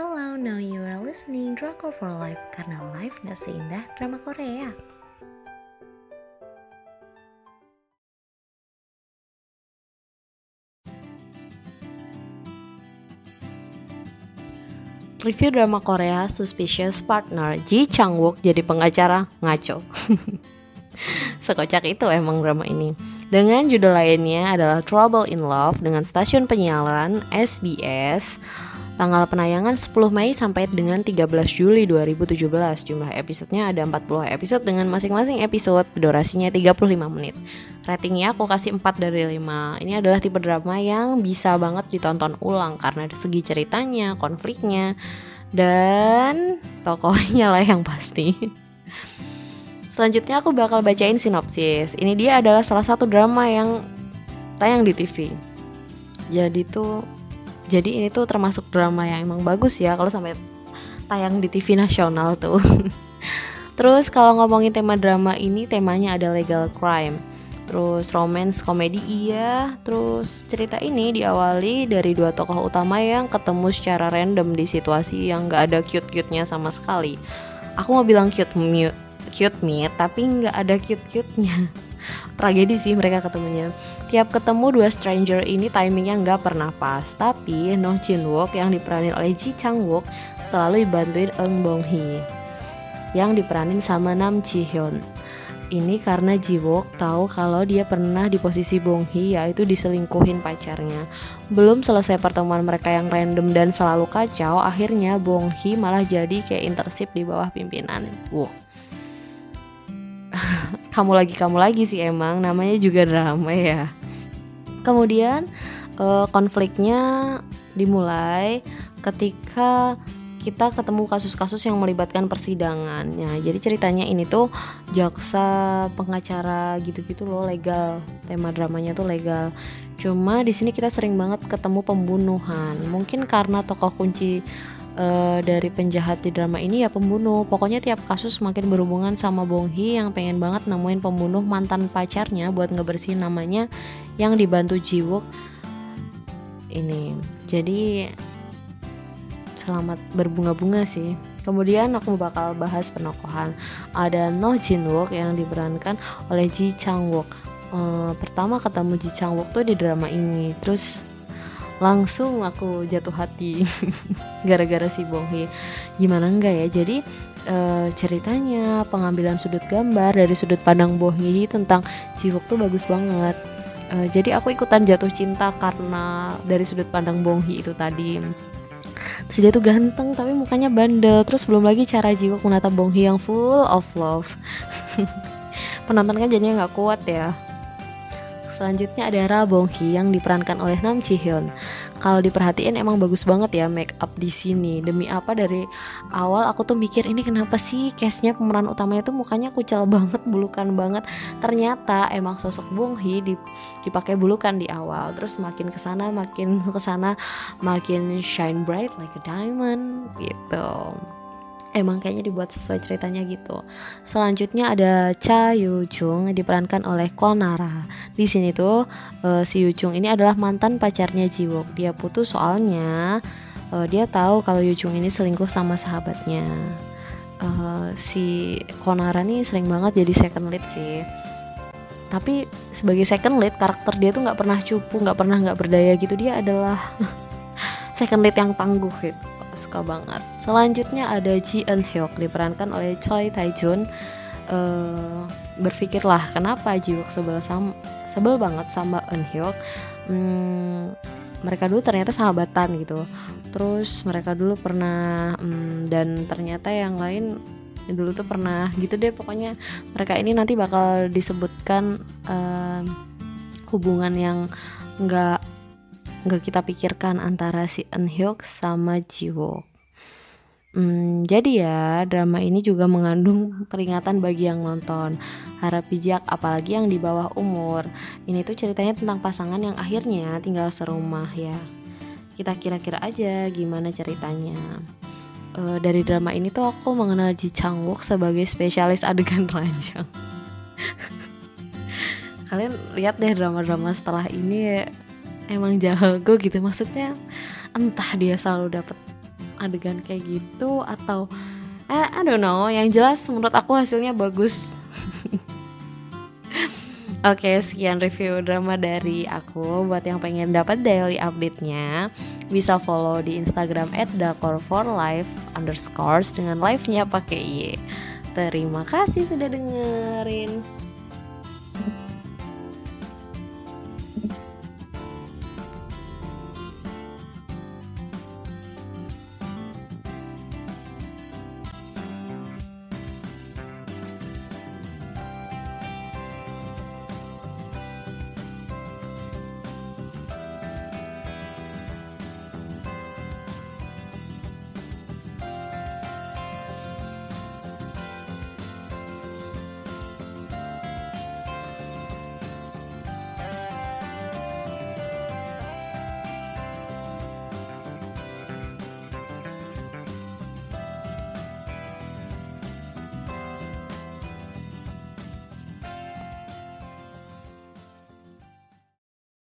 Hello, now you are listening Drama for Life karena life gak seindah drama Korea. Review drama Korea Suspicious Partner Ji Chang Wook jadi pengacara ngaco. Sekocak itu emang drama ini. Dengan judul lainnya adalah Trouble in Love dengan stasiun penyiaran SBS Tanggal penayangan 10 Mei sampai dengan 13 Juli 2017. Jumlah episodenya ada 40 episode dengan masing-masing episode durasinya 35 menit. Ratingnya aku kasih 4 dari 5. Ini adalah tipe drama yang bisa banget ditonton ulang karena segi ceritanya, konfliknya, dan tokohnya lah yang pasti. Selanjutnya aku bakal bacain sinopsis. Ini dia adalah salah satu drama yang tayang di TV. Jadi tuh jadi ini tuh termasuk drama yang emang bagus ya kalau sampai tayang di TV nasional tuh. Terus kalau ngomongin tema drama ini temanya ada legal crime. Terus romance komedi iya. Terus cerita ini diawali dari dua tokoh utama yang ketemu secara random di situasi yang gak ada cute-cute-nya sama sekali. Aku mau bilang cute mute cute meet tapi nggak ada cute-cute-nya tragedi sih mereka ketemunya. Tiap ketemu dua stranger ini timingnya nggak pernah pas. Tapi No Jin Wook yang diperanin oleh Ji Chang Wook selalu dibantuin Eun Bong Hee yang diperanin sama Nam Ji Hyun. Ini karena Ji Wook tahu kalau dia pernah di posisi Bong Hee yaitu diselingkuhin pacarnya. Belum selesai pertemuan mereka yang random dan selalu kacau, akhirnya Bong Hee malah jadi kayak intersip di bawah pimpinan Wook kamu lagi kamu lagi sih emang namanya juga drama ya. Kemudian uh, konfliknya dimulai ketika kita ketemu kasus-kasus yang melibatkan persidangannya. Jadi ceritanya ini tuh jaksa, pengacara gitu-gitu loh legal. Tema dramanya tuh legal. Cuma di sini kita sering banget ketemu pembunuhan. Mungkin karena tokoh kunci uh, dari penjahat di drama ini ya pembunuh. Pokoknya tiap kasus makin berhubungan sama Bong Hee yang pengen banget nemuin pembunuh mantan pacarnya buat ngebersihin namanya yang dibantu Jiwook ini. Jadi selamat berbunga-bunga sih. Kemudian aku bakal bahas penokohan. Ada No Jin Wook yang diperankan oleh Ji Chang Wook. Uh, pertama ketemu Ji Chang Wook tuh di drama ini. Terus langsung aku jatuh hati gara-gara si Bonghi gimana enggak ya jadi e, ceritanya pengambilan sudut gambar dari sudut pandang Bonghi tentang Jiwok tuh bagus banget e, jadi aku ikutan jatuh cinta karena dari sudut pandang Bonghi itu tadi terus dia tuh ganteng tapi mukanya bandel. Terus belum lagi cara Jiwok menatap Bonghi yang full of love. Penonton kan jadinya nggak kuat ya. Selanjutnya ada Ra Bong Hee yang diperankan oleh Nam Ji Hyun. Kalau diperhatiin emang bagus banget ya make up di sini. Demi apa dari awal aku tuh mikir ini kenapa sih case-nya pemeran utamanya tuh mukanya kucel banget, bulukan banget. Ternyata emang sosok Bong Hee dipakai bulukan di awal. Terus makin ke sana makin ke sana makin shine bright like a diamond gitu emang kayaknya dibuat sesuai ceritanya gitu. Selanjutnya ada Cha Yu Chung diperankan oleh Konara. Di sini tuh uh, si Yu Chung ini adalah mantan pacarnya Jiwook. Dia putus soalnya uh, dia tahu kalau Yu Chung ini selingkuh sama sahabatnya. Uh, si Konara nih sering banget jadi second lead sih. Tapi sebagai second lead karakter dia tuh nggak pernah cupu, nggak pernah nggak berdaya gitu. Dia adalah second lead yang tangguh gitu suka banget. Selanjutnya ada Ji Eun Hyuk diperankan oleh Choi Tae Jun uh, berpikirlah kenapa Ji Wook sebel sama sebel banget sama Eun Hyuk? Hmm, mereka dulu ternyata sahabatan gitu. Terus mereka dulu pernah hmm, dan ternyata yang lain dulu tuh pernah gitu deh. Pokoknya mereka ini nanti bakal disebutkan uh, hubungan yang nggak nggak kita pikirkan antara si Eun Hyuk sama Jiwo. Hmm, jadi ya drama ini juga mengandung peringatan bagi yang nonton. Harap bijak apalagi yang di bawah umur. Ini tuh ceritanya tentang pasangan yang akhirnya tinggal serumah ya. Kita kira-kira aja gimana ceritanya. E, Dari drama ini tuh aku mengenal Ji Chang Wook sebagai spesialis adegan ranjang. Kalian lihat deh drama-drama setelah ini emang jago gitu maksudnya entah dia selalu dapat adegan kayak gitu atau I, I don't know yang jelas menurut aku hasilnya bagus Oke, okay, sekian review drama dari aku. Buat yang pengen dapat daily update-nya, bisa follow di Instagram @dakor4life underscores dengan live-nya pakai y. Terima kasih sudah dengerin.